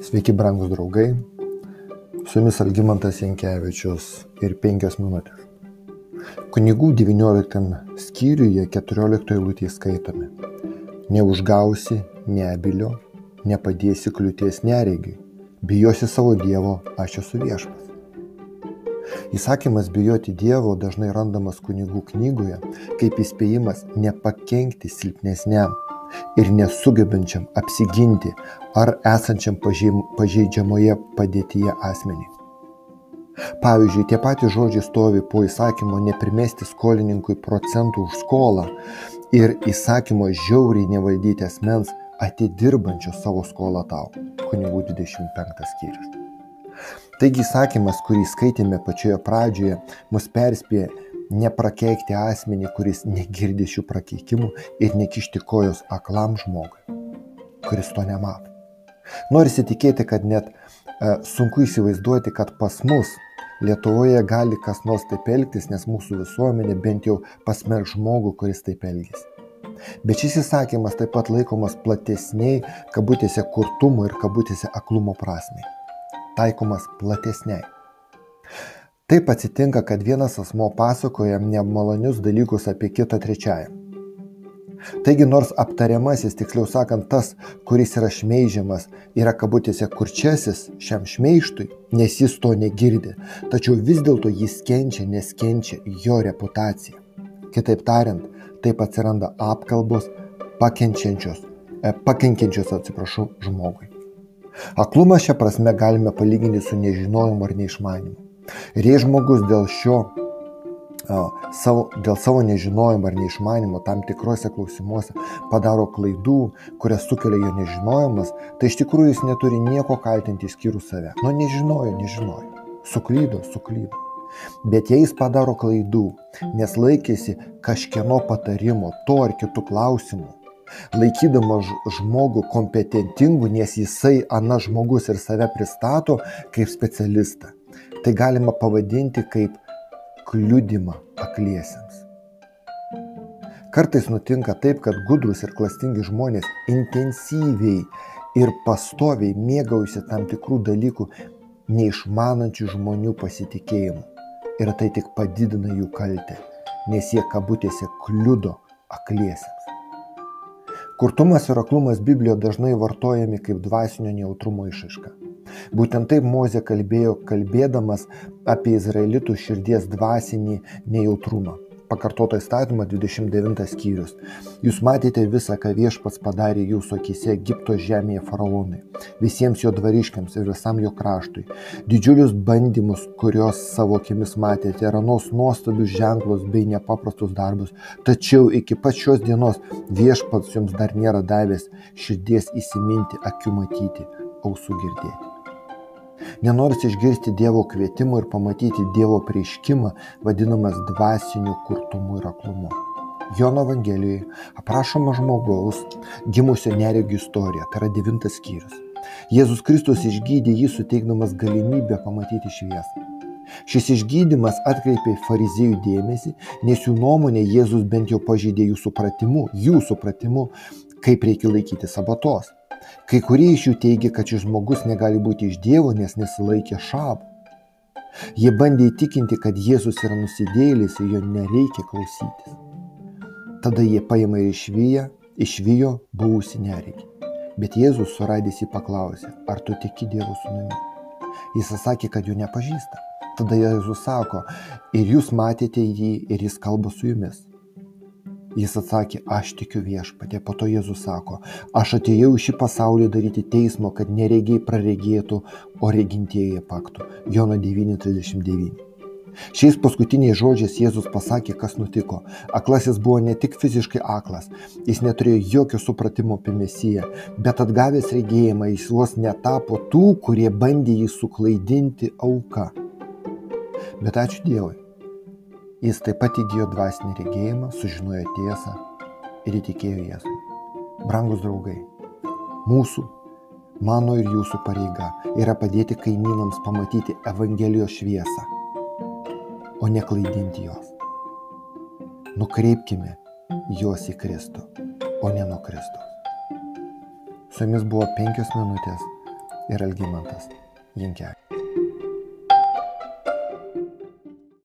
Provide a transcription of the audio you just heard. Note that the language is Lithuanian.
Sveiki, brangus draugai. Su jumis Algymantas Jankievičius ir penkios minutės. Kunigų 19 skyriuje 14 eilutėje skaitome. Neužgausi neabilio, nepadėsi kliūties neregiui, bijosi savo Dievo, aš esu viešpas. Įsakymas bijoti Dievo dažnai randamas kunigų knygoje kaip įspėjimas nepakenkti silpnesniam ir nesugebančiam apsiginti ar esančiam pažeidžiamoje padėtyje asmenį. Pavyzdžiui, tie patys žodžiai stovi po įsakymo neprimesti skolininkui procentų už skolą ir įsakymo žiauriai nevaldyti asmens atidirbančio savo skolą tau. Kunigų 25 skyrius. Taigi įsakymas, kurį skaitėme pačioje pradžioje, mus perspėja neprakeikti asmenį, kuris negirdi šių prakeikimų ir nekišti kojos aklam žmogui, kuris to nemato. Norisi tikėti, kad net e, sunku įsivaizduoti, kad pas mus Lietuvoje gali kas nors taip elgtis, nes mūsų visuomenė bent jau pasmerk žmogų, kuris taip elgesi. Bet šis įsakymas taip pat laikomas platesniai, kabutėse kurtumo ir kabutėse aklumo prasmei. Taikomas platesniai. Taip atsitinka, kad vienas asmo pasakoja nemalonius dalykus apie kitą trečiąją. Taigi nors aptariamasis, tiksliau sakant, tas, kuris yra šmeižiamas, yra kabutėse kurčiasis šiam šmeištui, nes jis to negirdi, tačiau vis dėlto jis kenčia, nes kenčia jo reputacija. Kitaip tariant, taip atsiranda apkalbos pakenčiančios, e, pakenkiančios, atsiprašau, žmogui. Aklumą šią prasme galime palyginti su nežinojimu ar neišmanimu. Ir jei žmogus dėl šio savo, dėl savo nežinojimo ar neišmanimo tam tikrose klausimuose padaro klaidų, kurias sukelia jo nežinojimas, tai iš tikrųjų jis neturi nieko kaltinti išskyrus save. Nu, nežinojo, nežinojo. Suklydo, suklydo. Bet jei jis padaro klaidų, nes laikėsi kažkieno patarimo, to ar kitų klausimų, laikydamas žmogų kompetentingu, nes jisai, ana žmogus ir save pristato kaip specialistą, Tai galima pavadinti kaip kliudimą akliesiems. Kartais nutinka taip, kad gudrus ir klastingi žmonės intensyviai ir pastoviai mėgaujasi tam tikrų dalykų neišmanančių žmonių pasitikėjimu. Ir tai tik padidina jų kaltę, nes jie kabutėse kliudo akliesiems. Kurtumas ir aklumas Biblijoje dažnai vartojami kaip dvasinio nejautrumo išaiška. Būtent taip Mozė kalbėjo, kalbėdamas apie izraelitų širdies dvasinį nejautrumą. Pakartoto įstatymą 29 skyrius. Jūs matėte visą, ką viešpats padarė jūsų akise Egipto žemėje faraonui, visiems jo dvariškiams ir visam jo kraštui. Didžiulius bandymus, kuriuos savo akimis matėte, ir anos nuostabius ženklus bei nepaprastus darbus. Tačiau iki pat šios dienos viešpats jums dar nėra davęs širdies įsiminti, akių matyti, ausų girdėti. Nenoris išgirsti Dievo kvietimo ir pamatyti Dievo prieškimą, vadinamas dvasiniu kurtumu ir aklumu. Jono Evangelijoje aprašoma žmogaus gimusio neregių istorija, tai yra devintas skyrius. Jėzus Kristus išgydė jį suteikdamas galimybę pamatyti šviesą. Šis išgydymas atkreipė fariziejų dėmesį, nes jų nuomonė Jėzus bent jau pažeidė jų supratimu, jų supratimu, kaip reikia laikyti sabatos. Kai kurie iš jų teigia, kad šis žmogus negali būti iš Dievo, nes nesilaikė šabų. Jie bandė įtikinti, kad Jėzus yra nusidėlis ir jo nereikia klausytis. Tada jie paima ir išvyja, išvijo buvusi nereikia. Bet Jėzus suradęs jį paklausė, ar tu tiki Dievo sūnumi. Jis atsakė, kad jo nepažįsta. Tada Jėzus sako, ir jūs matėte jį ir jis kalba su jumis. Jis atsakė, aš tikiu viešpatė. Po to Jėzus sako, aš atėjau į šį pasaulį daryti teismo, kad neregiai praregėtų, o regintieji paktų. Jono 9.39. Šiais paskutiniais žodžiais Jėzus pasakė, kas nutiko. Aklasis buvo ne tik fiziškai aklas, jis neturėjo jokio supratimo apie mesiją, bet atgavęs regėjimą jis vos netapo tų, kurie bandė jį suklaidinti auka. Bet ačiū Dievui, Jis taip pat įgyjo dvasinį regėjimą, sužinojo tiesą ir įtikėjo Jėzui. Brangus draugai, mūsų, mano ir jūsų pareiga yra padėti kaimynams pamatyti Evangelijos šviesą, o ne klaidinti jos. Nukreipkime juos į Kristų, o ne nuo Kristaus. Su jumis buvo penkios minutės ir Algymantas Jinkevičius.